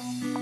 Música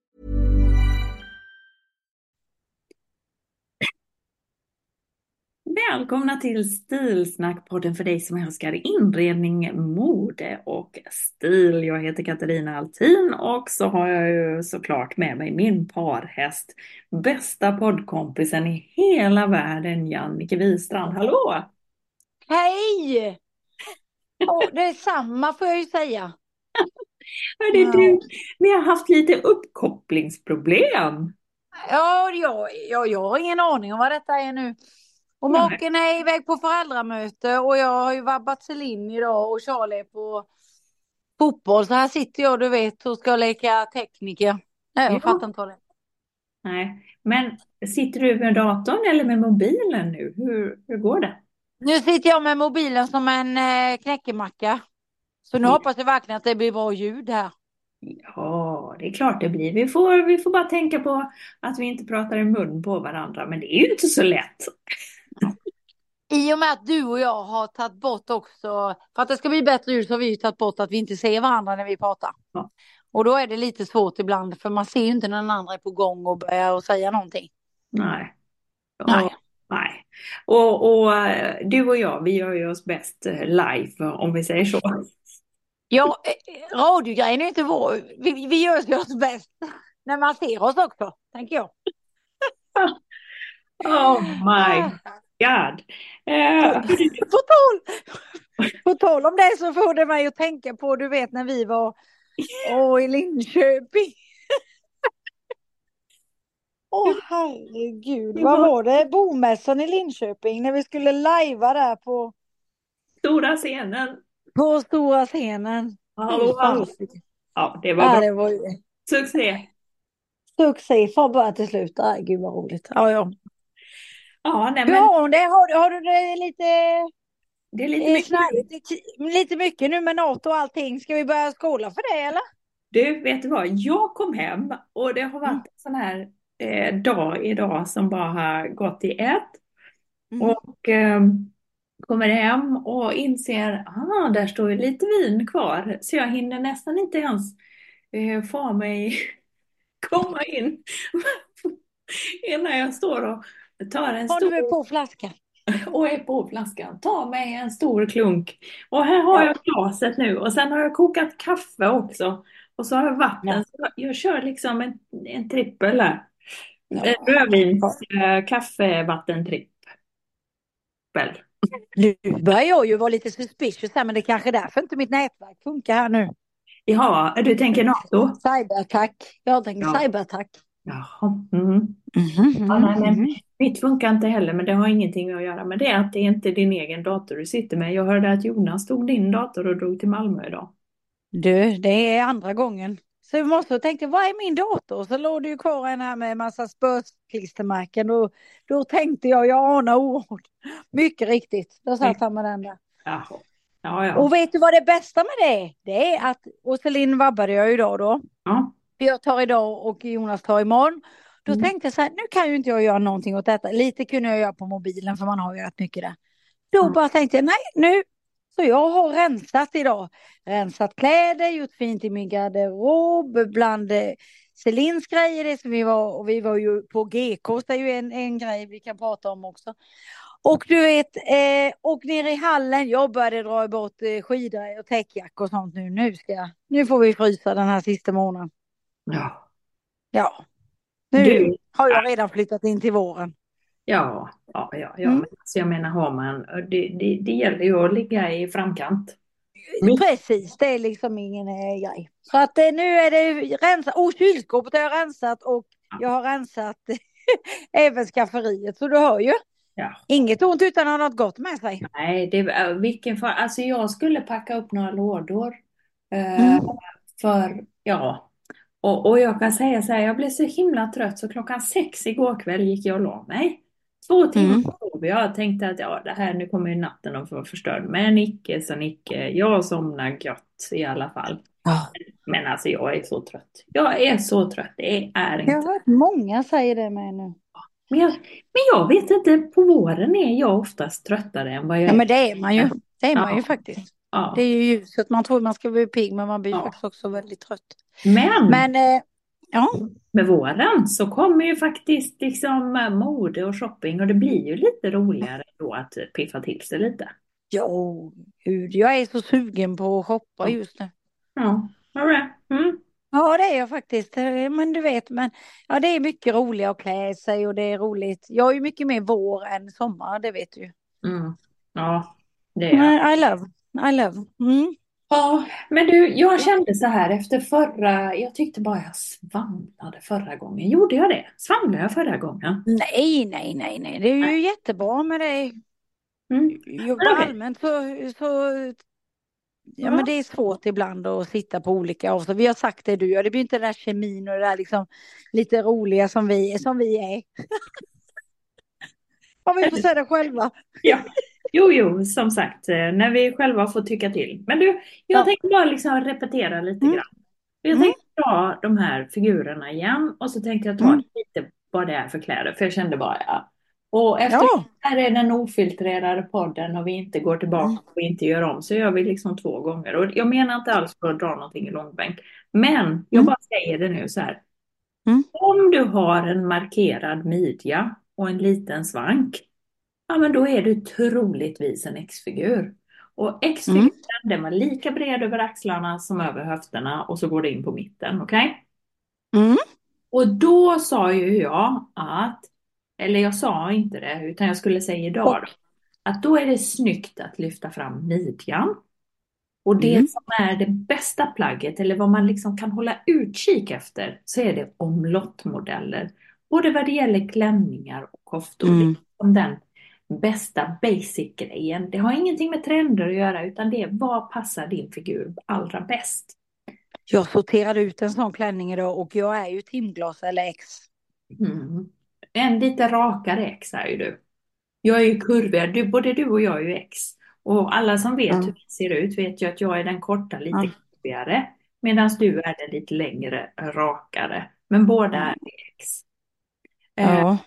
Välkomna till Stilsnackpodden för dig som älskar inredning, mode och stil. Jag heter Katarina Altin och så har jag ju såklart med mig min parhäst, bästa poddkompisen i hela världen, Jannike Wistrand. Hallå! Hej! Oh, det är samma får jag ju säga. Hörde du, vi har haft lite uppkopplingsproblem. Ja, ja, ja, jag har ingen aning om vad detta är nu. Och maken är iväg på föräldramöte och jag har ju vabbat Celine idag och Charlie är på fotboll. Så här sitter jag du vet och ska leka tekniker. Nej, jag Ja. fattar inte det. Nej, men sitter du med datorn eller med mobilen nu? Hur, hur går det? Nu sitter jag med mobilen som en eh, knäckemacka. Så nu Ja. hoppas jag verkligen att det blir bra ljud här. Ja, det är klart det blir. Vi får, vi får bara tänka på att vi inte pratar i mun på varandra, men det är ju inte så lätt. I och med att du och jag har tagit bort också, för att det ska bli bättre ljud så har vi tagit bort att vi inte ser varandra när vi pratar. Ja. Och då är det lite svårt ibland för man ser ju inte när den andra är på gång och börjar och säga någonting. Nej. Nej. Och, nej. Och, och du och jag, vi gör ju oss bäst eh, live, om vi säger så. Ja, eh, radiogrejen är inte vår, vi, vi gör ju oss bäst när man ser oss också, tänker jag. Oh my god. Eh, På tal, på tal om det så får det mig att tänka på, du vet när vi var åh, i Linköping. Åh herregud, vad var det? Bomässan i Linköping när vi skulle lajva där på, stora scenen. på stora scenen. Hallå, hallå. Ja, det var Ja, bra. det var Succé. succé början till slut. Ay, gud vad roligt. Ja, ja. Ja, nej, men hon det? Har, har du det lite, det är lite eh, mycket. snarligt, lite mycket nu med NATO och allting? Ska vi börja skåla för det eller? Du, vet du vad? Jag kom hem och det har varit en sån här eh, dag idag som bara har gått i ett. Mm. Och eh, kommer hem och inser, ah, där står ju lite vin kvar. Så jag hinner nästan inte ens eh, få mig komma in innan jag står och tar en Har du stor på flaskan? och är på flaskan. Ta mig en stor klunk. Och här har jag glaset nu och sen har jag kokat kaffe också. Och så har jag vatten. Ja. Så jag kör liksom en, en trippel här. Ja. Eh, Rödvins eh, kaffevattentrippel. Nu börjar jag ju vara lite suspicious här men det är kanske är därför inte mitt nätverk funkar här nu. Ja, du tänker NATO? Cyberattack. Jag tänker Ja. cyberattack. Jaha. Mm. Mhm, Ja, nej, men mhm. mitt funkar inte heller, men det har ingenting att göra med det. Att det är inte din egen dator du sitter med. Jag hörde att Jonas tog din dator och drog till Malmö idag. Du, det är andra gången. Så jag måste och tänkte, vad är min dator? Så låg det ju kvar en här med massa spörsklistermärken. Och då tänkte jag, jag anar oråd. Mycket riktigt, då satt han med den där. Jaha. Ja, ja. Och vet du vad det bästa med det är? Det är att, och Celine vabbade jag ju idag då. ja. För jag tar idag och Jonas tar imorgon. Då Mm. tänkte jag så här, nu kan ju inte jag göra någonting åt detta. Lite kunde jag göra på mobilen för man har ju rätt mycket där. Då Mm. bara tänkte jag, nej nu. Så jag har rensat idag. Rensat kläder, gjort fint i min garderob, bland eh, Celins grejer, det som vi var, och vi var ju på GK, det är ju en, en grej vi kan prata om också. Och du vet, eh, och nere i hallen, jag började dra bort eh, skidor och täckjackor och sånt nu. Nu ska jag, nu får vi frysa den här sista månaden. Ja. Ja. Nu Du- har jag redan flyttat in till våren. Ja, ja, ja, ja. Mm. Men alltså jag menar har man, det, det, det gäller ju att ligga i framkant. Mm. Precis, det är liksom ingen eh, grej. Så att eh, nu är det rensat. Oh, kylskåpet har jag rensat och jag har rensat även skafferiet. Så du hör ju. Ja. Inget ont utan att ha något gott med sig. Nej, det, är- vilken far, alltså jag skulle packa upp några lådor. Eh, Mm. För, ja. Och, och jag kan säga så här, jag blev så himla trött så klockan sex igår kväll gick jag och la mig. Två timmar Mm. sov jag. Tänkte att ja, det här, nu kommer ju natten att vara förstörd. Men icke så icke. Jag somnar gött i alla fall. Ja. Men alltså jag är så trött. Jag är så trött. Det är inte. Jag har hört många säga det med nu. Men jag, men jag vet inte, på våren är jag oftast tröttare än vad jag Ja är. men det är man ju. Det är man Ja. ju faktiskt. Ja. Det är ju ljuset. Man tror man ska bli pigg men man blir Ja. faktiskt också väldigt trött. Men Men eh, ja. med våren så kommer ju faktiskt liksom eh, mode och shopping och det blir ju lite roligare då att piffa till sig lite. Jo, gud, jag är så sugen på att shoppa just nu. Ja, det? Mm. Ja, det är jag faktiskt. Eh, Men du vet, men ja, det är mycket roligare att klä sig och det är roligt. Jag är ju mycket mer vår än sommar, det vet du. Mm. Ja, det är jag. I love, I love. Mm. Ja, men du, jag kände så här efter förra, jag tyckte bara jag svamlade förra gången. Gjorde jag det? Svamlade jag förra gången? Nej, nej, nej, nej, det är ju jättebra med det. Mm. Jo, okej. allmänt så, så ja, Ja. men det är svårt ibland att sitta på olika avstånd. Vi har sagt det du, ja, det blir inte den där kemin och det där liksom lite roliga som vi, som vi är. Om vi får säga det själva. Ja, jo, jo, som sagt, eh, när vi själva får tycka till. Men du, jag Ja. tänkte bara liksom repetera lite Mm. grann. Jag Mm. tänkte ta de här figurerna igen och så tänkte jag ta Mm. lite vad det är för kläder, för jag kände bara ja. Och efter Ja. här är den ofiltrerade podden och vi inte går tillbaka Mm. och inte gör om, så gör vi liksom två gånger. Och jag menar inte alls för att dra någonting i långbänk, men jag Mm. bara säger det nu så här. Mm. Om du har en markerad midja och en liten svank, ja men då är du troligtvis en X-figur. Och X-figuren Mm. den var lika bred över axlarna som över höfterna och så går det in på mitten, okej? Mm. Och då sa ju jag att, eller jag sa inte det, utan jag skulle säga idag att då är det snyggt att lyfta fram midjan. Och det Mm. som är det bästa plagget, eller vad man liksom kan hålla utkik efter, så är det omlottmodeller. Både vad det gäller klänningar och koftor. Mm. liksom den bästa basic-grejen. Det har ingenting med trender att göra, utan det är vad passar din figur allra bäst. Jag sorterade ut en sån klänning idag och jag är ju timglas eller X. Mm. En lite rakare X är ju du. Jag är ju kurvig, du, både du och jag är ju X. Och alla som vet Mm. hur det ser ut vet ju att jag är den korta, lite Mm. kurvigare. Medan du är den lite längre, rakare. Men båda är X. Eh, Ja.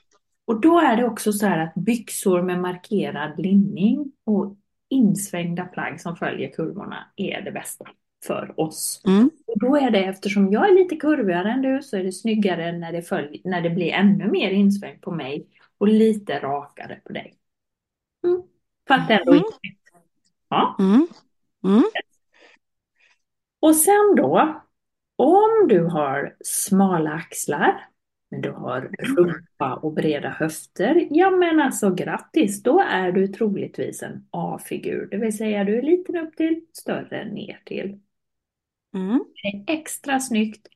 Och då är det också så här att byxor med markerad linning och insvängda plagg som följer kurvorna är det bästa för oss. Mm. Och då är det, eftersom jag är lite kurvigare än du, så är det snyggare när det, följ, när det blir ännu mer insvängt på mig och lite rakare på dig. Mm. Fattar ändå Mm. inte. Ja. Mm. Mm. Och sen då, om du har smala axlar, men du har rumpa och breda höfter, ja men alltså grattis, då är du troligtvis en A-figur, det vill säga du är liten upp till, större ner till. Mm. Det är extra snyggt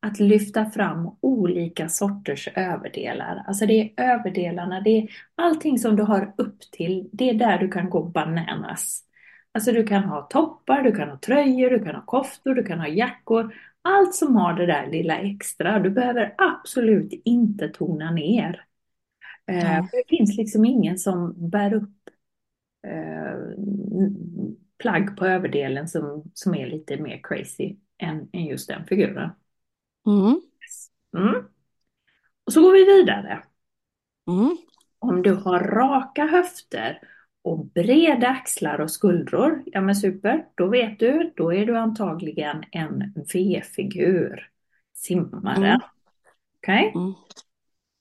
att lyfta fram olika sorters överdelar. Alltså det är överdelarna, det är allting som du har upp till, det är där du kan gå bananas. Alltså du kan ha toppar, du kan ha tröjor, du kan ha koftor, du kan ha jackor. Allt som har det där lilla extra. Du behöver absolut inte tona ner. Eh, Det finns liksom ingen som bär upp eh, plagg på överdelen som, som är lite mer crazy än, än just den figuren. Mm. Mm. Och så går vi vidare. Mm. Om du har raka höfter och breda axlar och skuldror, ja men super, då vet du, då är du antagligen en V-figur. Simmare. Mm. Okej? Mm.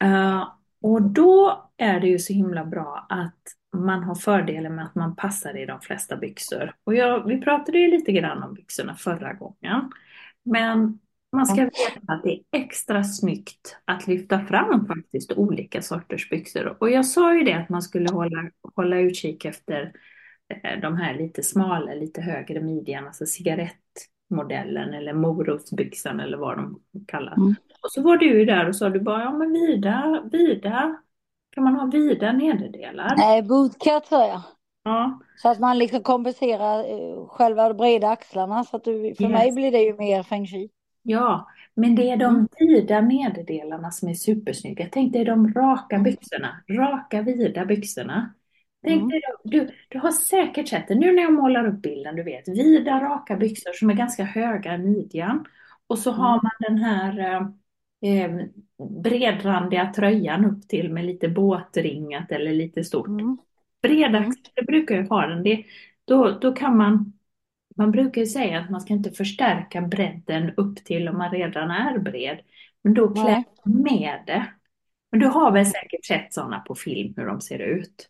Eh, och då är det ju så himla bra att man har fördelen med att man passar i de flesta byxor. Och jag, vi pratade ju lite grann om byxorna förra gången. Men man ska veta att det är extra snyggt att lyfta fram faktiskt olika sorters byxor. Och jag sa ju det att man skulle hålla, hålla utkik efter eh, de här lite smalare, lite högre midjan, alltså cigarettmodellen eller morotsbyxan eller vad de kallas. Mm. Och så var du ju där och sa du bara, ja men vida, vida, kan man ha vida nederdelar? Nej, bootcut sa jag. Ja, Så att man liksom kompenserar eh, själva de breda axlarna. Så att du, för Yes. mig blir det ju mer feng shui. Ja, men det är de vida nederdelarna som är supersnygga. Tänk dig de raka byxorna, raka vida byxorna. Tänk Mm. dig, du, du har säkert sett det nu när jag målar upp bilden, du vet, vida raka byxor som är ganska höga i midjan. Och så har Mm. man den här eh, eh, bredrandiga tröjan upp till med lite båtringat eller lite stort. Mm. Breda Mm. axlar brukar jag ha den. Det, då, då kan man, man brukar ju säga att man ska inte förstärka bredden upp till om man redan är bred. Men då klär Nej. man med det. Men du har väl säkert sett sådana på film hur de ser ut?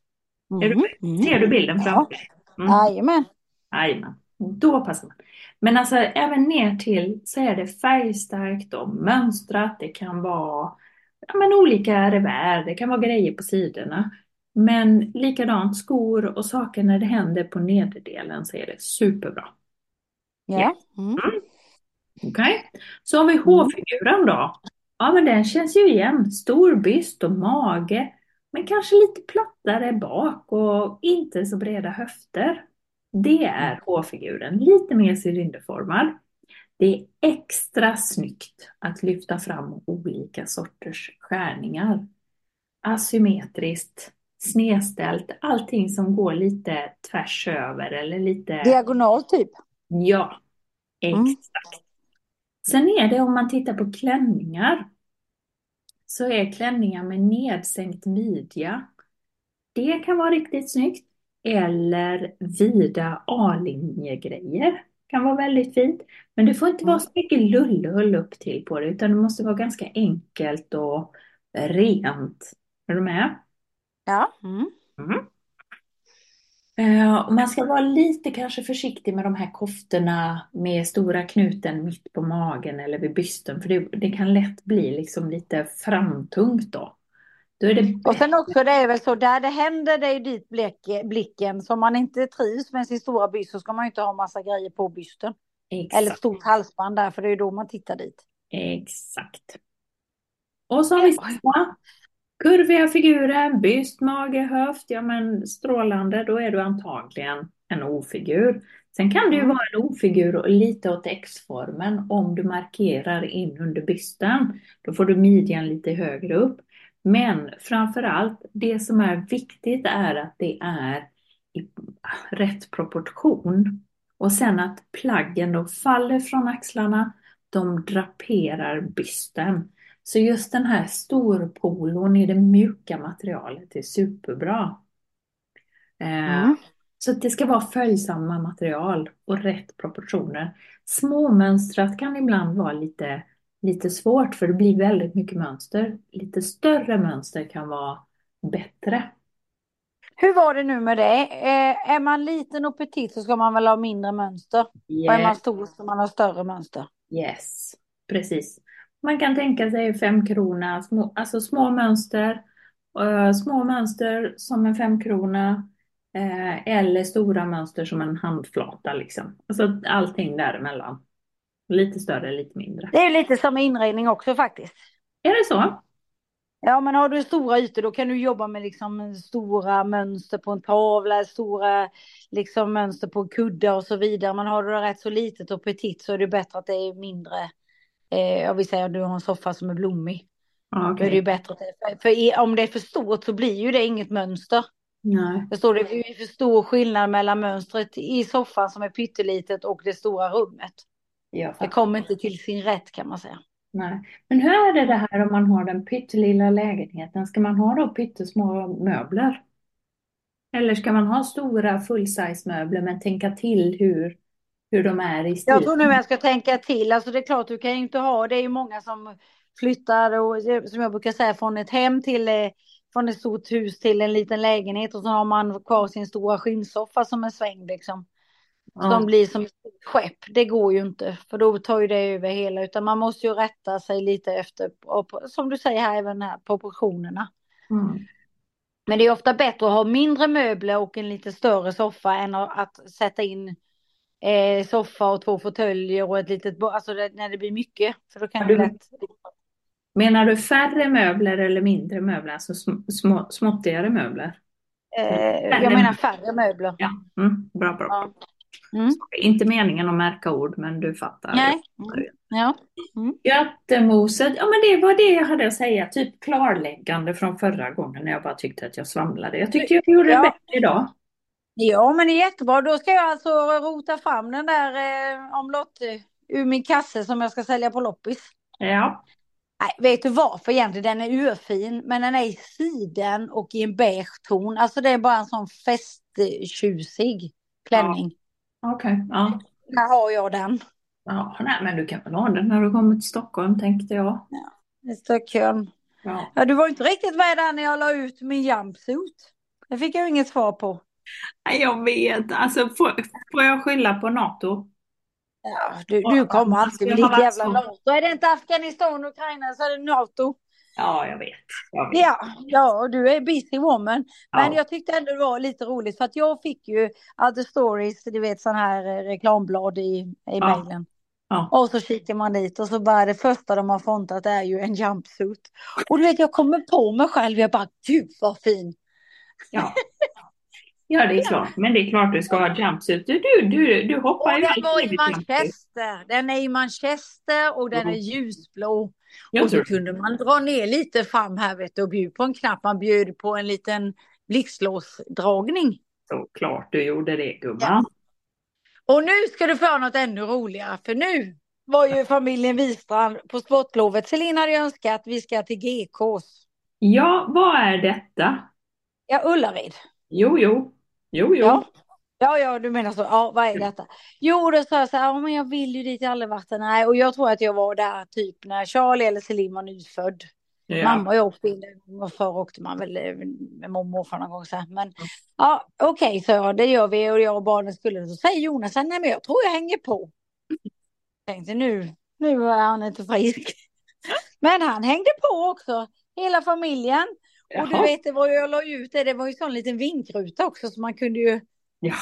Är du, Mm. Mm. ser du bilden framför dig? Mm. Jajamän. Jajamän, då passar man. Men alltså även ner till så är det färgstarkt och mönstrat. Det kan vara ja, men olika revär, det kan vara grejer på sidorna. Men likadant skor och saker när det händer på nederdelen så är det superbra. Ja. Mm. Okej, så har vi H-figuren då. Ja, men den känns ju igen. Stor byst och mage, men kanske lite plattare bak och inte så breda höfter. Det är H-figuren, lite mer cylinderformad. Det är extra snyggt att lyfta fram olika sorters skärningar. Asymmetriskt, snedställt, allting som går lite tvärs över eller lite... Diagonal typ. Ja, Mm. exakt. Sen är det om man tittar på klänningar så är klänningar med nedsänkt midja. Det kan vara riktigt snyggt. Eller vida A-linjegrejer kan vara väldigt fint. Men det får inte vara så mycket lullull upp till på det utan det måste vara ganska enkelt och rent. Är du med? Ja. Mm. Mm. Och man ska vara lite kanske försiktig med de här koftorna med stora knuten mitt på magen eller vid bysten för det, det kan lätt bli liksom lite framtungt då. Då är det Och sen också det är väl så där det händer det är dit blick- blicken. Så om man inte trivs med sin stora byst så ska man ju inte ha massa grejer på bysten. Eller ett exakt, stort halsband där för det är då man tittar dit. exakt. Och så har vi samma kurviga figurer, byst, mage, höft, ja men strålande, då är du antagligen en O-figur. Sen kan det ju Mm. vara en O-figur och lite åt X-formen om du markerar in under bysten. Då får du midjan lite högre upp. Men framför allt, det som är viktigt är att det är i rätt proportion. Och sen att plaggen då faller från axlarna, de draperar bysten. Så just den här storpolon i det mjuka materialet är superbra. Eh, Mm. Så det ska vara följsamma material och rätt proportioner. Småmönstrat kan ibland vara lite, lite svårt för det blir väldigt mycket mönster. Lite större mönster kan vara bättre. Hur var det nu med det? Eh, är man liten och petit så ska man väl ha mindre mönster. Och är man Yes, stor ska man ha större mönster. yes, precis. Man kan tänka sig femkrona, små, alltså små mönster, eh, små mönster som en femkrona eh, eller stora mönster som en handflata liksom. Alltså allting däremellan. Lite större, lite mindre. Det är lite som inredning också faktiskt. Är det så? Ja, men har du stora ytor då kan du jobba med liksom stora mönster på en tavla, stora liksom mönster på kuddar och så vidare. Men har du det rätt så litet och petit så är det bättre att det är mindre. Eh, jag vill säga att du har en soffa som är blommig. Ja, Då är det ju bättre. För, om det är för stort så blir ju det inget mönster. Nej. Förstår du? Det är för stor skillnad mellan mönstret i soffan som är pyttelitet och det stora rummet. Jag Det kommer inte till sin rätt kan man säga. Nej. Men hur är det det här om man har den pyttelilla lägenheten? Ska man ha då pyttesmå möbler? Eller ska man ha stora full-size möbler men tänka till hur, hur de är i stil? Jag tror nu jag ska tänka till. Alltså det är klart du kan ju inte ha, det är ju många som flyttar och som jag brukar säga från ett hem till eh, från ett stort hus till en liten lägenhet och så har man kvar sin stora skinnsoffa som är svängd liksom. Ja. Som blir som ett skepp. Det går ju inte för då tar ju det över hela utan man måste ju rätta sig lite efter, och, som du säger här, även här proportionerna. Mm. Men det är ofta bättre att ha mindre möbler och en lite större soffa än att sätta in eh, soffa och två fåtöljer och ett litet bo- alltså det, när det blir mycket. För då kan det du- lätt... Menar du färre möbler eller mindre möbler? Alltså sm små, småttigare möbler? Eh, jag menar färre möbler. Ja, mm, bra, bra. Ja. Mm. Inte meningen att märka ord, men du fattar. Nej. Mm. Ja. Göttemoset, ja men det var det jag hade att säga, typ klarläggande från förra gången när jag bara tyckte att jag svamlade. Jag tyckte jag gjorde det Ja. bättre idag. Ja, men det är jättebra. Då ska jag alltså rota fram den där eh, omlott ur min kasse som jag ska sälja på loppis. Ja, Nej, vet du varför egentligen? Den är urfin, men den är i siden och i en beige ton. Alltså det är bara en sån festtjusig klänning. okej. Ja. Här har jag den. Ja, nej, men du kan väl ha den när du kommer till Stockholm tänkte jag. I Stockholm. Ja. Ja, du var inte riktigt med där när jag la ut min jumpsuit. Det fick jag inget svar på. Jag vet, alltså får, får jag skylla på NATO? Ja, du, du kommer alltid har ditt varit jävla så- NATO. Är det inte Afghanistan och Ukraina så är det NATO. Ja, jag vet. Jag vet. Ja, ja, du är busy woman. Men Ja. jag tyckte ändå det var lite roligt för att jag fick ju other stories, du vet sån här eh, reklamblad i, i Ja. mejlen. Ja. Och så kikar man dit och så bara det första de har fontat är ju en jumpsuit. Och du vet jag kommer på mig själv, jag bara gud vad fin. Ja. ja, det är klart. Men det är klart du ska ha jumpsuit. Du, du, du, du hoppar Och ju den var i. Manchester. Den är i Manchester och den är ljusblå. Jag och så kunde man dra ner lite fram här vet du och bjuda på en knapp. Man bjöd på en liten blixtlåsdragning. såklart du gjorde det gumman. Ja. Och nu ska du få något ännu roligare för nu var ju familjen Wistrand på sportlovet. Celine hade önskat att vi ska till GKs. Ja, vad är detta? Ja, Ullared. Jo, jo. Jo, jo. Ja. Ja, ja, du menar så. Ja, vad är detta? Jo, då sa jag så här, ja, men jag vill ju dit, jag har aldrig varit där. Nej, och jag tror att jag var där typ när Charlie eller Celine var nyfödd. Ja. Mamma och jag åkte in och förr åkte man väl eh, med mormor morfar någon gång så här. Men ja, okej, så jag, det gör vi och jag och barnen skulle. Så säger Jonas, nej men jag tror jag hänger på. Tänkte nu, nu är han inte frisk. Men han hängde på också, hela familjen. Och du Jaha. vet, det var ju, jag la ut det, det var ju sån liten vinkruta också så man kunde ju Ja.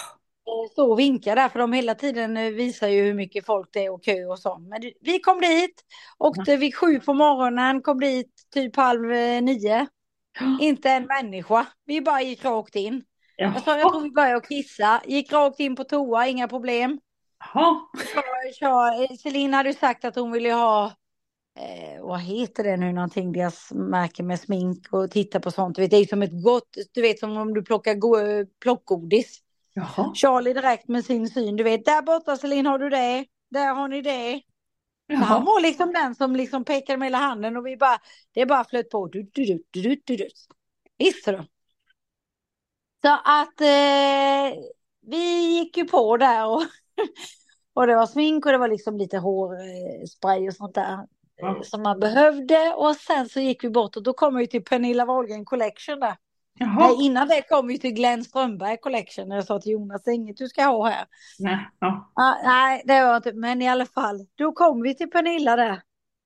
eh, stå och vinka där för de hela tiden eh, visar ju hur mycket folk det är och kö och så. Men vi kom dit, åkte vid sju på morgonen, kom dit typ halv eh, nio. Inte en människa, vi bara gick rakt in. Jag sa, jag tror vi började att kissa, gick rakt in på toa, inga problem. Jaha. Så, Celine hade sagt att hon ville ha, eh, vad heter det nu någonting, deras märke med smink och titta på sånt. Du vet, det är som ett gott, du vet som om du plockar go- eh, plockgodis. Jaha. Charlie direkt med sin syn, du vet, där borta Celine har du det, där har ni det. Så han Jaha. var liksom den som liksom pekade med hela handen och vi bara, det bara flöt på. Du, du, du, du, du, du, du. Visst du. Så att eh, vi gick ju på där och, och det var smink och det var liksom lite hårspray och sånt där Ja. som man behövde. Och sen så gick vi bort och då kom vi till Pernilla Wahlgren Collection där. Jaha. Nej, innan det kom vi till Glenn Strömberg Collection. Jag sa till Jonas, det är inget du ska ha här. Nej. Ja. Ah, nej, det var inte, men i alla fall. Då kom vi till Pernilla där.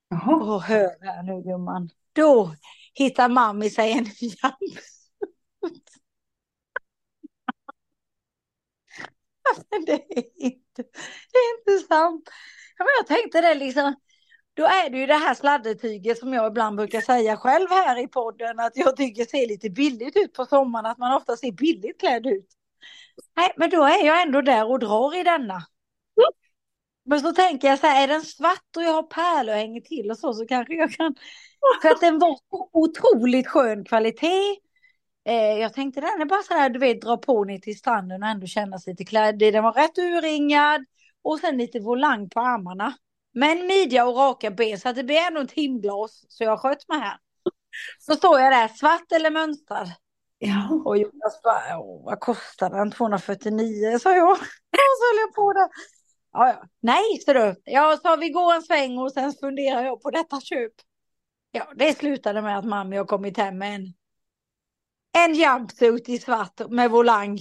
Jaha. Och hör här nu gumman. Då hittar mammi sig en. Men det är inte, det är inte sant. Men jag tänkte det liksom. Då är det ju det här sladdertyget som jag ibland brukar säga själv här i podden att jag tycker ser lite billigt ut på sommaren, att man ofta ser billigt klädd ut. Nej, men då är jag ändå där och drar i denna. Men så tänker jag så här, är den svart och jag har pärlor och hänger till och så, så kanske jag kan. För att den var så otroligt skön kvalitet. Eh, jag tänkte den är bara så här, du vet, dra på ner till stranden och ändå känna sig lite klädd. Den var rätt urringad och sen lite volang på armarna. Men midja och raka ben så att det blir ändå ett timglas. Så jag sköt mig här. Så står jag där, svart eller mönstrad? Ja. Och Jonas bara, Åh, vad kostar den? 249 sa jag. Och så höll jag på det. Ja, ja. Nej, så du. Jag sa vi går en sväng och sen funderar jag på detta köp. Ja, det slutade med att mamma har kommit hem med en, en jumpsuit i svart med volang.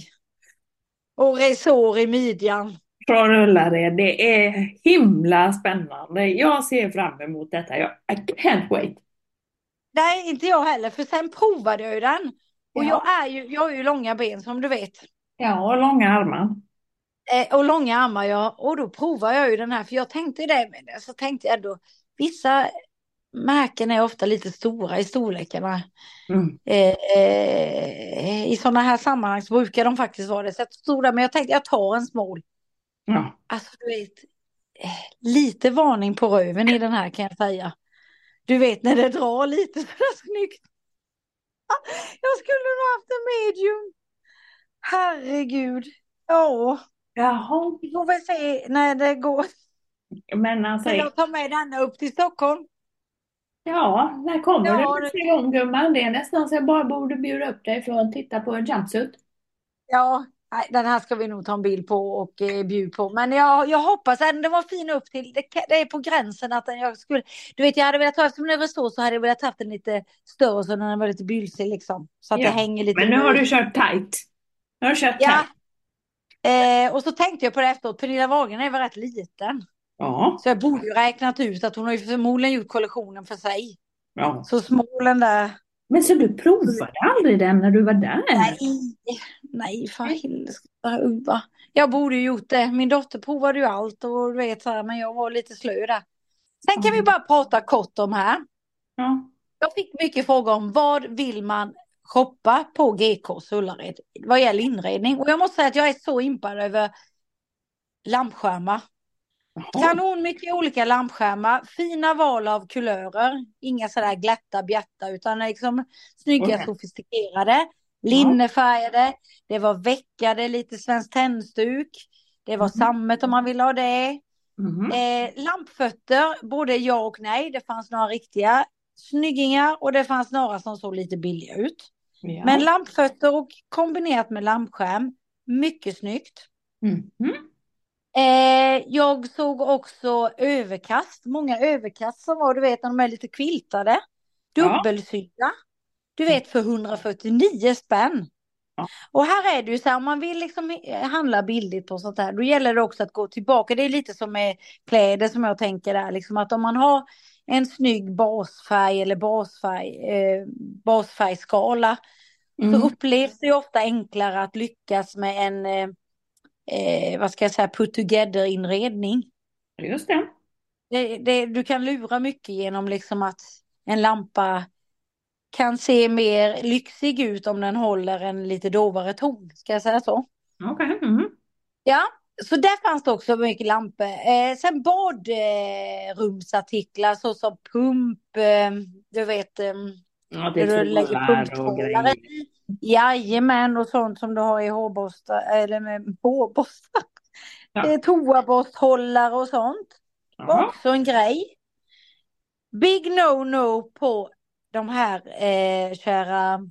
Och resår i midjan. Från Ullared, det är himla spännande. Jag ser fram emot detta. Jag, I can't wait. Nej, inte jag heller, för sen provade jag ju den. Och Ja. jag, är ju, jag har ju långa ben som du vet. Ja, och långa armar. Eh, och långa armar ja. Och då provar jag ju den här. För jag tänkte det. Men så tänkte jag då. Vissa märken är ofta lite stora i storlekarna. Mm. Eh, eh, I sådana här sammanhang så brukar de faktiskt vara det. Så jag stod där. Men jag tänkte jag tar en small. Ja. Alltså du vet. Eh, lite varning på röven i den här kan jag säga. Du vet när det drar lite sådär snyggt. Jag skulle nog haft en medium. Herregud. Ja. Jaha, Vi får väl se när det går. men alltså, jag ta med denna upp till Stockholm? ja, när kommer Ja, du nästa gång gumman? Det är nästan så jag bara borde bjuda upp dig för att titta på en jumpsuit. Ja, den här ska vi nog ta en bild på och eh, bjuda på. Men jag, jag hoppas att den var fin upp till. Det, det är på gränsen att den, jag skulle. Du vet, jag hade velat ha eftersom den var stor så hade jag velat haft den lite större så den var lite bylsig liksom. Så att Ja, det hänger lite. Men nu har du kört tight. Nu har du kört Ja. tight. Eh, och så tänkte jag på det efteråt. Pernilla Wahlgren är väl rätt liten. Ja, Så jag borde ju räknat ut att hon har ju förmodligen gjort kollektionen för sig. ja. Så smålen där. Men så du provade aldrig den när du var där? Nej, nej för helskotta Uva. Jag borde ju gjort det. Min dotter provade ju allt och du vet så här, men jag var lite slö där. Sen kan vi bara prata kort om här. Ja. Jag fick mycket frågor om vad vill man shoppa på GKs Ullared vad gäller inredning. Och jag måste säga att jag är så impad över lampskärmar. Jaha. Kanon mycket olika lampskärmar, fina val av kulörer, inga sådär glatta bjärta utan liksom snygga Okej. sofistikerade, linnefärgade, det var veckade, lite svenskt tändstuk, det var Mhm. sammet om man vill ha det. Mhm. Eh, lampfötter, både ja och nej, det fanns några riktiga snyggingar och det fanns några som såg lite billiga ut. Ja. Men lampfötter och kombinerat med lampskärm, mycket snyggt. Mhm. Eh, jag såg också överkast, många överkast som var, du vet, när de är lite quiltade. Ja. Du vet, för 149 spänn. Ja. Och här är det ju så här, om man vill liksom handla billigt på sånt här, då gäller det också att gå tillbaka. Det är lite som med kläder som jag tänker där, liksom att om man har en snygg basfärg eller basfärg, eh, basfärgskala Mm. så upplevs det ju ofta enklare att lyckas med en, eh, eh, vad ska jag säga, put together inredning. Just det. Det, det, du kan lura mycket genom liksom att en lampa kan se mer lyxig ut om den håller en lite dovare ton, ska jag säga så? Okej. Mhm. Ja, så där fanns det också mycket lampor. Eh, sen badrumsartiklar såsom pump, eh, du vet, eh, Ja, det är du lägger grejer. i. Jajamän, och sånt som du har i hårborstar, eller med hårborstar. Ja. Eh, Toaborsthållare och sånt. var också en grej. Big no-no på de här eh, kära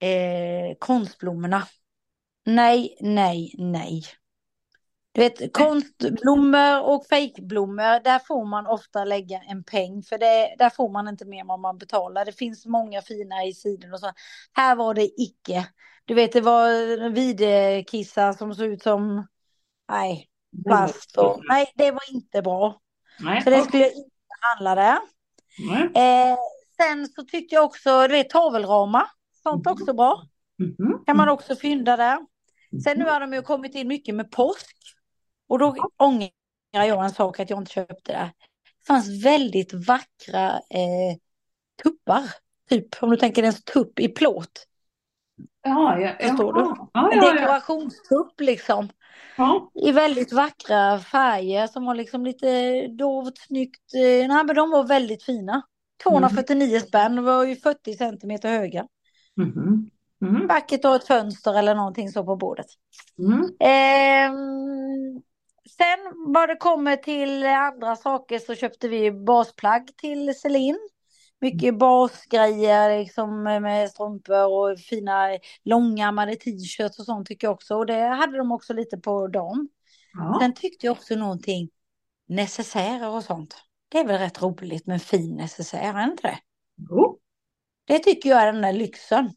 eh, konstblommorna. Nej, nej, nej. Du vet, konstblommor och fejkblommor, där får man ofta lägga en peng för det, där får man inte mer än vad man betalar. Det finns många fina i sidan och så. Här var det icke. Du vet, det var videkissar som såg ut som, nej, plast och, nej, det var inte bra. Nej, Så det skulle jag inte handla där. Eh, sen så tyckte jag också, du vet tavelramar, sånt är också bra. Mhm. Kan man också fynda där. Sen nu har de ju kommit in mycket med påsk. Och då ångrar jag en sak att jag inte köpte det. Det fanns väldigt vackra eh, tuppar. Typ om du tänker en tupp i plåt. Ja, ja, Förstår du? Ja, En ja, ja. dekorationstupp liksom. Ja. I väldigt vackra färger som var liksom lite dovt, snyggt. Eh, nej men de var väldigt fina. 249 spänn, de var ju 40 centimeter höga. Mhm. Mhm. Vackert att ha ett fönster eller någonting så på bordet. Mm. Ehm, sen vad det kommer till andra saker så köpte vi basplagg till Celine. Mycket basgrejer liksom med strumpor och fina långärmade t-shirts och sånt tycker jag också. Och det hade de också lite på dem. Ja. Sen tyckte jag också någonting necessärer och sånt. Det är väl rätt roligt med fin necessär, är inte det? Jo. Det tycker jag är den där lyxen.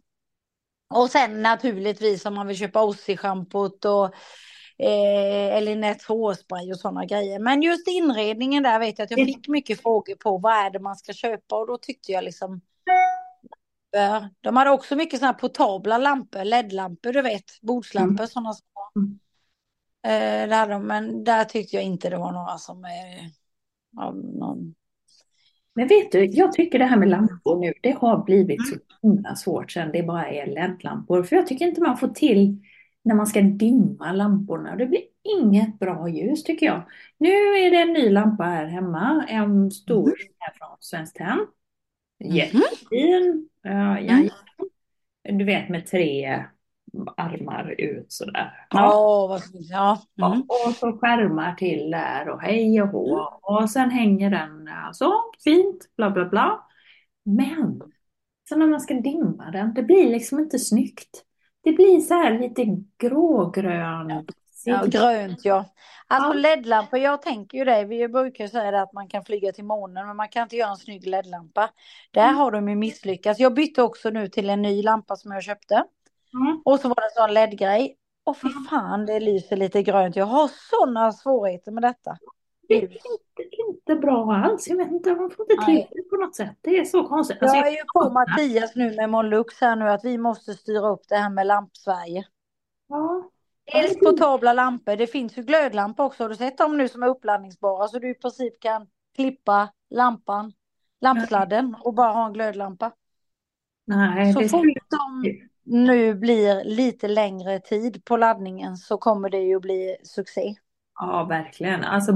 Och sen naturligtvis om man vill köpa Ossi-schampot och eh, eller Net hårspray och sådana grejer. Men just inredningen där vet jag att jag fick mycket frågor på vad är det man ska köpa och då tyckte jag liksom eh, de hade också mycket sådana här portabla lampor, LED-lampor du vet, bordslampor sådana små. Mm. Eh, hade de, men där tyckte jag inte det var några som är av någon Men vet du, jag tycker det här med lampor nu, det har blivit så himla svårt sen det bara är LED-lampor. För jag tycker inte man får till när man ska dimma lamporna. Det blir inget bra ljus tycker jag. Nu är det en ny lampa här hemma, en stor här från Svenskt Tenn. Jättefin. Ja, ja, Du vet med tre armar ut sådär. Ja, vad vi säga? Ja. Mm. Och så skärmar till där och hej och hå. Och sen hänger den så fint, bla bla bla. Men så när man ska dimma den, det blir liksom inte snyggt. Det blir så här lite grågrön. Ja, grönt ja. Alltså LED-lampor, jag tänker ju det, vi brukar säga det att man kan flyga till månen men man kan inte göra en snygg LED-lampa. Där har de ju misslyckats. Jag bytte också nu till en ny lampa som jag köpte. Mm. Och så var det en sån LED-grej. Och fy fan, det lyser lite grönt. Jag har sådana svårigheter med detta. Det är inte, inte bra alls. Jag vet inte, man får inte till det på något sätt. Det är så konstigt. Alltså, Jag är ju på Mattias nu med Monlux här nu att vi måste styra upp det här med lamp-Sverige. ja. Dels portabla lampor, det finns ju glödlampor också. Har du sett dem nu som är uppladdningsbara så du i princip kan klippa lampan, lampsladden och bara ha en glödlampa. Nej, Så det fort de nu blir lite längre tid på laddningen så kommer det ju bli succé. Ja, verkligen. Alltså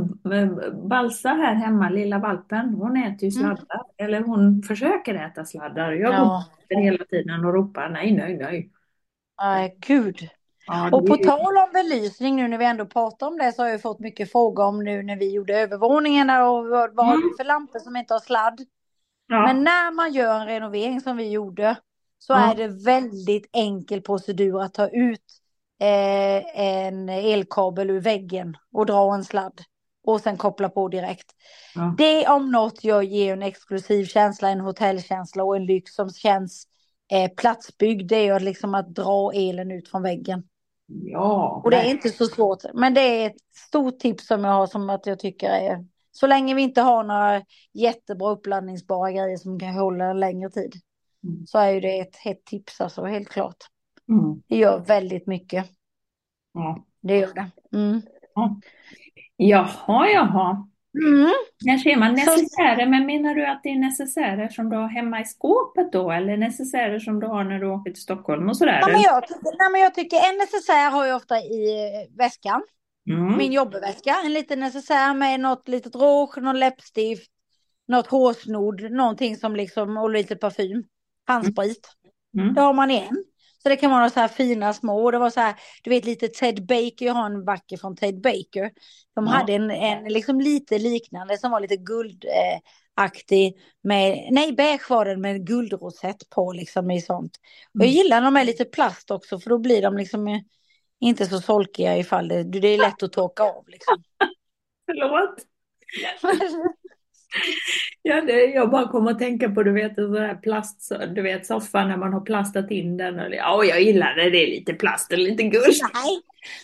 Balsa här hemma, lilla valpen, hon äter ju sladdar. Eller hon försöker äta sladdar. Jag Mm. Ja. går hela tiden och ropar nej, nej, nej. Nej, gud. Ja, Och på är tal om belysning nu när vi ändå pratar om det så har jag fått mycket frågor om nu när vi gjorde övervåningarna och vad, har Mm. för lampor som inte har sladd. ja. Men när man gör en renovering som vi gjorde så Ja. är det väldigt enkel procedur att ta ut eh, en elkabel ur väggen och dra en sladd och sen koppla på direkt. Ja. Det om något jag ger en exklusiv känsla, en hotellkänsla och en lyx som känns eh, platsbyggd. Det är liksom att dra elen ut från väggen. ja, Och det är inte så svårt. Men det är ett stort tips som jag har som att jag tycker är så länge vi inte har några jättebra uppladdningsbara grejer som kan hålla en längre tid. Mm. Så är ju det ett hett tips alltså, helt klart. Mm. Det gör väldigt mycket. Ja. Det gör det. Mm. Jaha, jaha. Mm. När ser man necessärer, men menar du att det är necessärer som du har hemma i skåpet då? Eller necessärer som du har när du åker till Stockholm och sådär? Ja, men jag, nej, men jag tycker en necessär har jag ofta i eh, väskan. Mm. Min jobbväska. En liten necessär med något litet rouge, någon läppstift, något hårsnodd, någonting som liksom, och lite parfym. Handsprit. Mm. Det har man i en. Så det kan vara så här fina små. Och det var så här, du vet lite Ted Baker, jag har en vacker från Ted Baker. De Ja. hade en, en liksom lite liknande som var lite guldaktig. med, nej beige var den med guldrosett på liksom i sånt. Och jag Mm. gillar när de är lite plast också för då blir de liksom eh, inte så solkiga ifall det, det är lätt att torka av liksom. Förlåt. Ja, det, jag bara kom att tänka på, du vet, en sån här plast, du vet soffan när man har plastat in den. Och, ja, jag gillar det, det är lite plast och lite guld. Nej,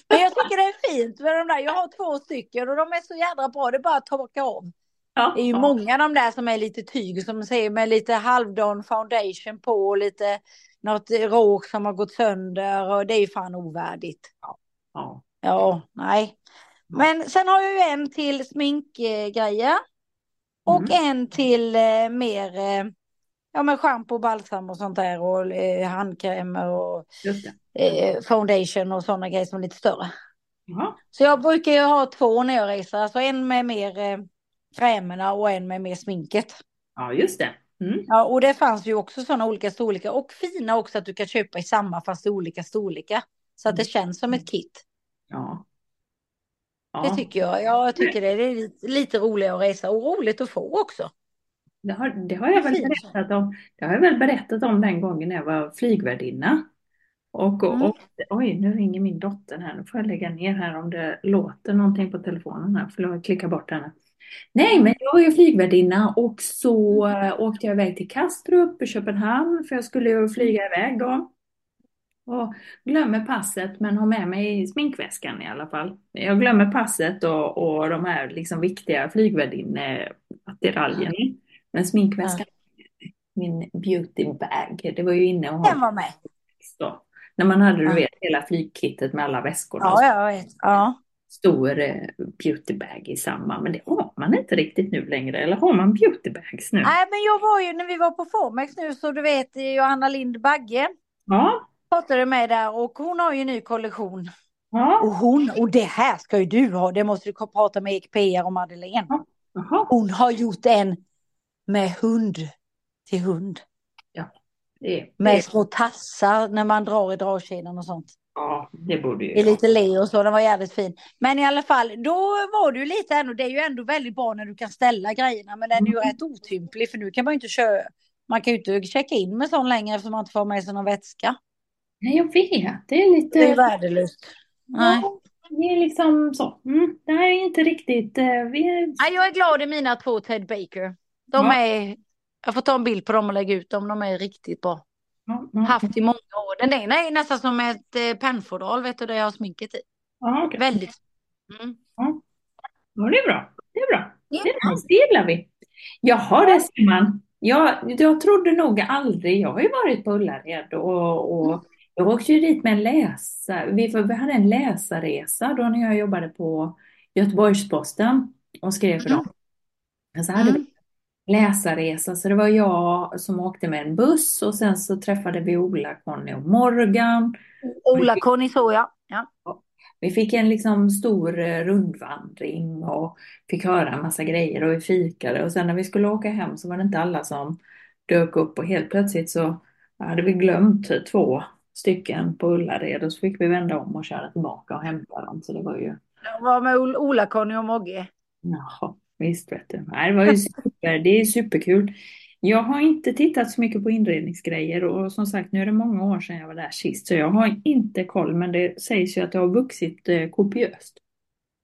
men jag tycker det är fint med de där. Jag har två stycken och de är så jädra bra. Det är bara att torka av. Ja, Det är ju ja. många de där som är lite tyg som säger med lite halvdan foundation på och lite något rouge som har gått sönder och det är ju fan ovärdigt. Ja. Ja, nej. Men sen har jag ju en till sminkgrejer och en till eh, mer eh, ja men schampo, balsam och sånt där och eh, handkrämer och eh, foundation och sådana grejer som är lite större. Ja. Så jag brukar ju ha två när jag reser, alltså en med mer eh, krämerna och en med mer sminket. ja, just det. Mm. Ja, och det fanns ju också sådana olika storlekar och fina också att du kan köpa i samma fast i olika storlekar. Så att det känns som ett kit. Ja. Det Ja, tycker jag. Jag tycker det är lite, lite roligare att resa och roligt att få också. det har, det har jag väl berättat om. Det har jag väl berättat om den gången när jag var flygvärdinna. Och, och, Mm. och oj, nu ringer min dotter här. Nu får jag lägga ner här om det låter någonting på telefonen här. Förlåt, jag klickar bort henne. Nej, men jag var ju flygvärdinna och så äh, åkte jag iväg till Kastrup i Köpenhamn för jag skulle ju flyga iväg då. Och glömmer passet men har med mig sminkväskan i alla fall. Jag glömmer passet och, och de här liksom viktiga flygvärdinneattiraljerna. Men sminkväskan, min beauty bag, det var ju inne och Den var med. då. När man hade du Ja. vet hela flygkittet med alla väskorna. Ja, vet. Ja. Stor eh, beautybag i samma. Men det har man inte riktigt nu längre. Eller har man beautybags nu? Nej, men jag var ju när vi var på Formex nu så du vet Johanna Lind Bagge Ja. Pratade med där och hon har ju en ny kollektion. Ja. Och hon, och det här ska ju du ha, det måste du prata med Ekpr och Madeleine. Jaha. Hon har gjort en med hund till hund. Det, det, Med små tassar när man drar i dragkedjan och sånt. ja, det borde ju I lite le och så, den var jävligt fin. Men i alla fall, då var du lite ändå, det är ju ändå väldigt bra när du kan ställa grejerna. Men den är ju rätt otymplig för nu kan man ju inte köra. Man kan ju inte checka in med sån längre eftersom man inte får med sig någon vätska. Nej, jag vet. Det är lite... Det är värdelöst. Nej. Ja, det är liksom så. Mm, det här är inte riktigt... eh, Vi är... Nej, jag är glad i mina två Ted Baker. De Ja. är, jag får ta en bild på dem och lägga ut dem, de är riktigt bra. Ja, ja. Haft i många år. Den ena är nästan som ett eh, pennfodral, vet du, där jag har sminket i. Ja, okej. Väldigt. Mm. Ja, det är bra. Det är bra. Ja. Det, är det gillar vi. Jaha, det ser man. Jag, jag trodde nog aldrig, jag har ju varit på Ullared och, och jag åkte ju dit med en läsa, vi, vi hade en läsarresa då när jag jobbade på Göteborgs-Posten och skrev för dem. Men så hade Mm. vi läsarresa så det var jag som åkte med en buss och sen så träffade vi Ola, Conny och Morgan. Ola-Conny såg jag. Ja. Vi fick en liksom stor eh, rundvandring och fick höra en massa grejer och vi fikade och sen när vi skulle åka hem så var det inte alla som dök upp och helt plötsligt så hade vi glömt två stycken på Ullared och så fick vi vända om och köra tillbaka och hämta dem så det var ju Jag var med Ol- Ola-Conny och Mogge. Jaha, visst vet du. Nej, det var ju super, det är superkul. Jag har inte tittat så mycket på inredningsgrejer och som sagt nu är det många år sedan jag var där sist så jag har inte koll men det sägs ju att det har vuxit eh, kopiöst.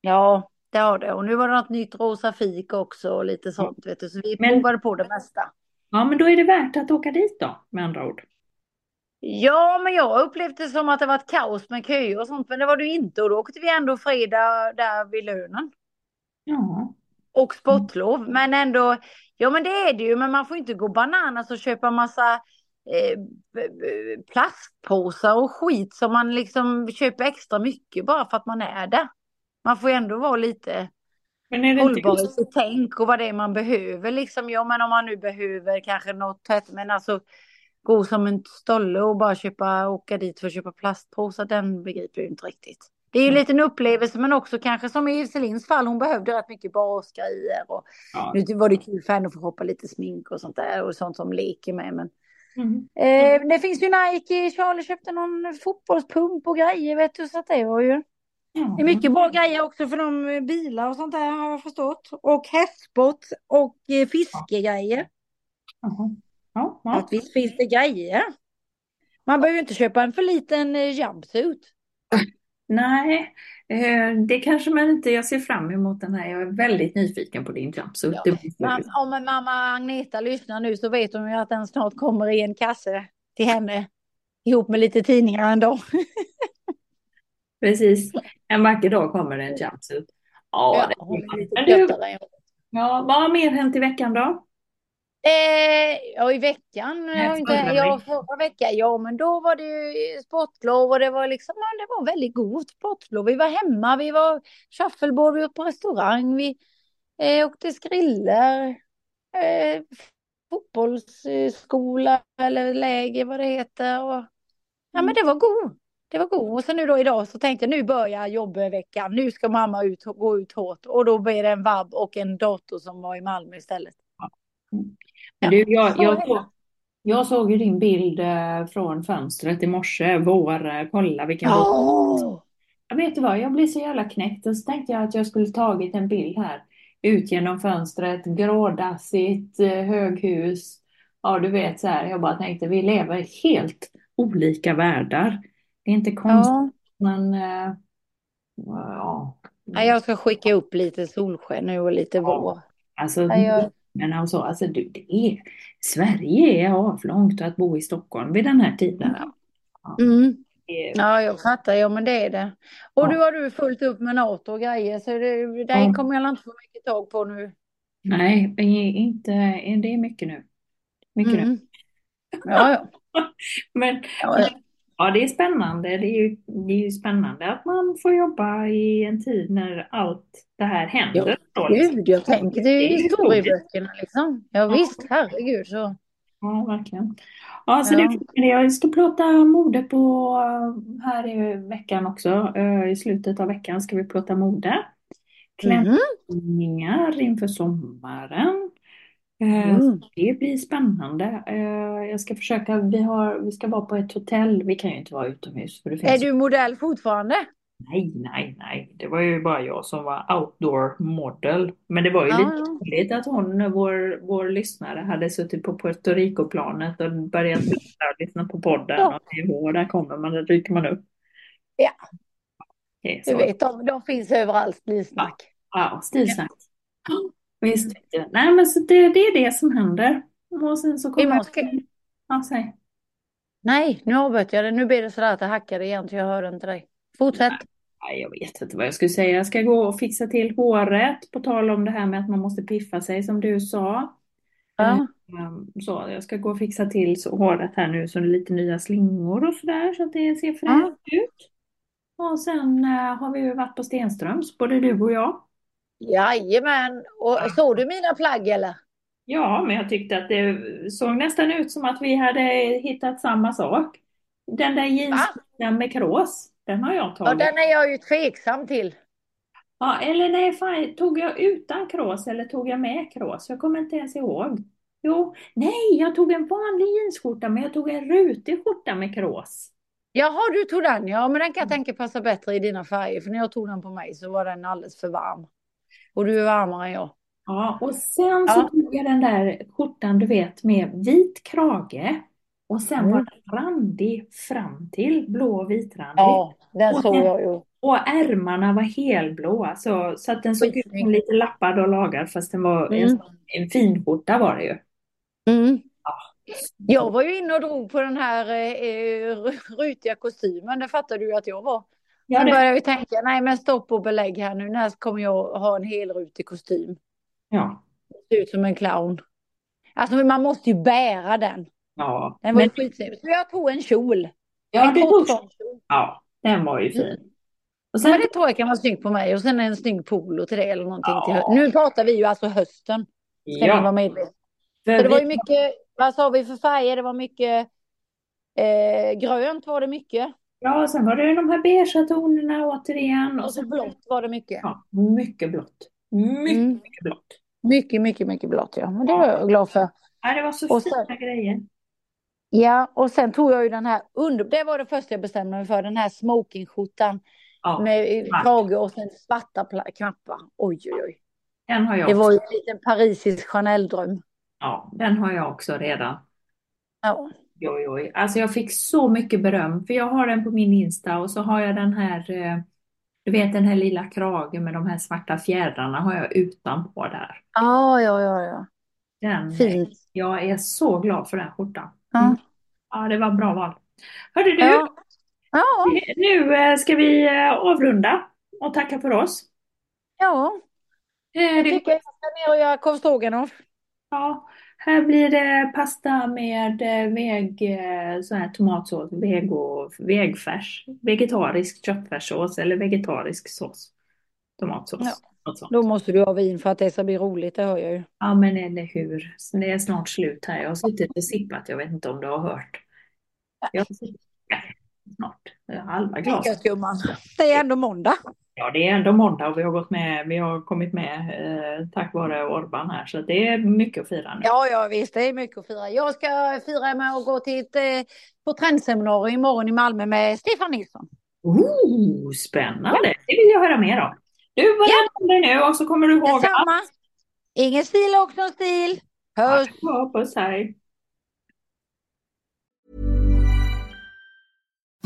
Ja, det har det. Och nu var det något nytt rosa fik också och lite sånt, vet du. Så vi Men- provade på det mesta. Ja men då är det värt att åka dit då med andra ord. Ja, men jag upplevde det som att det var ett kaos med köer och sånt, men det var det ju inte. Och då åkte vi ändå fredag där vid lönen. Ja. Och sportlov. Men ändå, ja men det är det ju, men man får inte gå bananas och köpa massa eh, plastpåsar och skit som man liksom köper extra mycket bara för att man är där. Man får ju ändå vara lite hållbar i sitt tänk och vad det är man behöver liksom. Ja men om man nu behöver kanske något men alltså gå som en stolle och bara köpa, åka dit för att köpa plastpåsar, den begriper jag ju inte riktigt. Det är ju Mm. lite en upplevelse men också kanske som i Celins fall, hon behövde rätt mycket basgrejer och Ja. nu var det kul för henne att få shoppa lite smink och sånt där och sånt som leker med. Men Mm. eh, det finns ju Nike, Charlie köpte någon fotbollspump och grejer vet du så att det var ju. Ja. Det är mycket bra grejer också för de bilar och sånt där har jag förstått. Och hästsport och eh, fiskegrejer. Jaha. Ja, ja. Att visst finns det grejer. Man behöver ju inte köpa en för liten eh, jumpsuit. Nej, eh, det kanske man inte, jag ser fram emot den här, jag är väldigt nyfiken på din jumpsuit. Ja. Det roligt. om mamma Agneta lyssnar nu så vet hon ju att den snart kommer i en kasse till henne. Ihop med lite tidningar dag. Precis, en vacker dag kommer det en jumpsuit. Ja, det hon är lite du, ja, vad har mer hänt i veckan då? Eh, ja, i veckan. Jag, inte, ja, förra veckan. Ja, men då var det ju sportlov och det var liksom, ja, det var väldigt god sportlov. Vi var hemma, vi var shuffleboard, vi var på restaurang, vi eh, åkte skriller, eh, fotbollsskola eller läger vad det heter. Och, ja, men det var god. Det var god. Och så nu då idag så tänkte jag nu börjar jobbveckan. Nu ska mamma ut, gå ut hårt. Och då blir det en vab och en dator som var i Malmö istället. Men du, jag, jag, såg, jag såg ju din bild eh, från fönstret i morse. Vår, eh, kolla vilken. Ja, Jag vet du vad, jag blev så jävla knäckt och så tänkte jag att jag skulle tagit en bild här. Ut genom fönstret, grådassigt, eh, höghus. Ja, du vet så här. Jag bara tänkte, vi lever helt olika världar. Det är inte konstigt, Ja. men eh, ja. Jag ska skicka upp lite solsken nu och lite vår. Alltså, jag- men och så, alltså du, det är, Sverige är avlångt att bo i Stockholm vid den här tiden. Mm. Det är- Ja, jag fattar. Ja, men det är det. Och Ja. du har du fullt upp med NATO och grejer, så det, det Ja. kommer jag inte få mycket tag på nu. Nej, inte, det är mycket nu. Mycket nu. Mm. Ja, ja. Men ja, ja. ja, det är spännande. Det är ju, det är ju spännande att man får jobba i en tid när allt det här händer. Liksom. Gud, jag tänker det är historieböckerna liksom. Ja, Ja. visst, herregud. Så. Ja, verkligen. Ja, så Ja. det, jag ska plåta mode på här i veckan också. Eh, I slutet av veckan ska vi plåta mode. Mhm. Klänningar inför sommaren. Eh, Mm. Det blir spännande. Eh, Jag ska försöka, vi har, vi ska vara på ett hotell. Vi kan ju inte vara utomhus. För det Är finns du modell fortfarande? Nej, nej, nej. Det var ju bara jag som var outdoor model. Men det var ju Ja, lite ja. roligt att hon, vår, vår lyssnare, hade suttit på Puerto Rico-planet och börjat lyssna, lyssna på podden. Ja. Och är där kommer man, där dyker man upp. Ja. Är Du vet, de, de finns överallt, stilsnack. Ja, stilsnack. Visst. Nej, men så det, det är det som händer. Och sen så kommer... Ska- Ja, säg. Nej, nu avbröt jag det. Nu blir det sådär att det hackade igen, så jag hörde inte dig. Fortsätt. Nej, jag vet inte vad jag skulle säga. Jag ska gå och fixa till håret. På tal om det här med att man måste piffa sig som du sa. Ja. Um, Så jag ska gå och fixa till så håret här nu så det är lite nya slingor och sådär så att det ser fräscht Ja. ut. Och sen eh, har vi ju varit på Stenströms, både du och jag. Jajamän. Och såg du mina plagg eller? Ja, men jag tyckte att det såg nästan ut som att vi hade hittat samma sak. Den där jeansskjortan med krås, den har jag Ja, tagit. den är jag ju tveksam till. Ja, eller nej, fan, tog jag utan krås eller tog jag med krås? Jag kommer inte ens ihåg. Jo, nej, jag tog en vanlig jeansskjorta, men jag tog en rutig skjorta med krås. Jaha, du tog den. Ja, men den kan jag tänka passar bättre i dina färger. För när jag tog den på mig så var den alldeles för varm. Och du är varmare än jag. Ja, och sen så Ja. tog jag den där skjortan, du vet, med vit krage. Och sen Mm. var den randig fram till, blå och vitrandig. Ja, den såg jag ju. Och ärmarna var helblåa, så, så att den såg ut som lite lappad och lagad, fast den var en, Mm. en fin skjorta var det ju. Mm. Jag var ju inne och drog på den här eh, eh, rutiga kostymen. Det fattade du att jag var. Ja, Sen det, jag ju tänka, nej men stopp och belägg här nu. När kommer jag ha en helrutig kostym? ja, Se ut som en clown. Alltså man måste ju bära den. ja. Den var Men, skitsnygg. Så jag tog en kjol. ja, en det tog, kjol. ja, den var ju fin. Och Så men sen, det tror jag kan vara snyggt på mig. Och sen en snygg polo till det eller någonting till Ja. hö- Nu pratar vi ju alltså hösten. Ska ni vara ja, medvetna. för det var ju vi- mycket, vad sa vi för färger? Det var mycket eh, grönt var det mycket. Ja, sen var det de här beigea tonerna återigen. Och Och så sen, blått var det mycket. ja, mycket blått. Mycket, Mm. mycket blått. Mycket, mycket, mycket blått ja. Men det var jag glad för. Ja, det var så Och sen- fina grejer. Ja, och sen tog jag ju den här under... Det var det första jag bestämde mig för. Den här smokingskjortan Ja, med svart. krage och sen svarta knappar. Oj, oj, oj. den har jag Det också. var ju en liten parisisk Chanel-dröm. Ja, den har jag också redan. Ja. Oj, oj. Alltså jag fick så mycket beröm, för jag har den på min Insta och så har jag den här, eh, du vet den här lilla kragen med de här svarta fjädrarna har jag utanpå där. Ja, ja, ja, ja. Den, Fint. jag är så glad för den skjortan. Ja. Mm. Ja, det var bra val. Hörde du, Ja. Ja, nu eh, ska vi eh, avrunda och tacka för oss. ja. Eh, Jag tycker jag ska ner och göra korv stroganoff. Ja, här blir det pasta med eh, väg, eh, så här tomatsås, vego, vägfärs, vegetarisk köttfärssås eller vegetarisk sås. Tomatsås. Ja. Då måste du ha vin för att det ska bli roligt, det hör jag ju. Ja, men eller hur. Det är snart slut här. Jag har suttit och sippat. Jag vet inte om du har hört. Jag har suttit, snart. Halva glas. Skumman. Det är ändå måndag. Ja, det är ändå måndag och vi har gått med. Vi har kommit med eh, tack vare Orban här. Så det är mycket att fira nu. Ja, ja visst, det är mycket att fira. Jag ska fira med att gå till ett eh, på trendseminarium imorgon i Malmö med Stefan Nilsson. Oh, spännande! Det vill jag höra mer om. Du, vad Ja. nu? Och så kommer du ihåg Detsamma. Ingen stil och någon stil. Puss. Ja, puss, hej.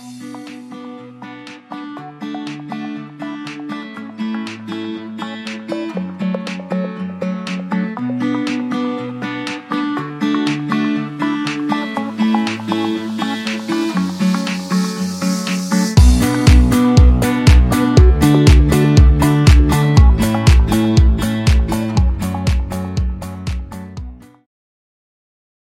Thank you.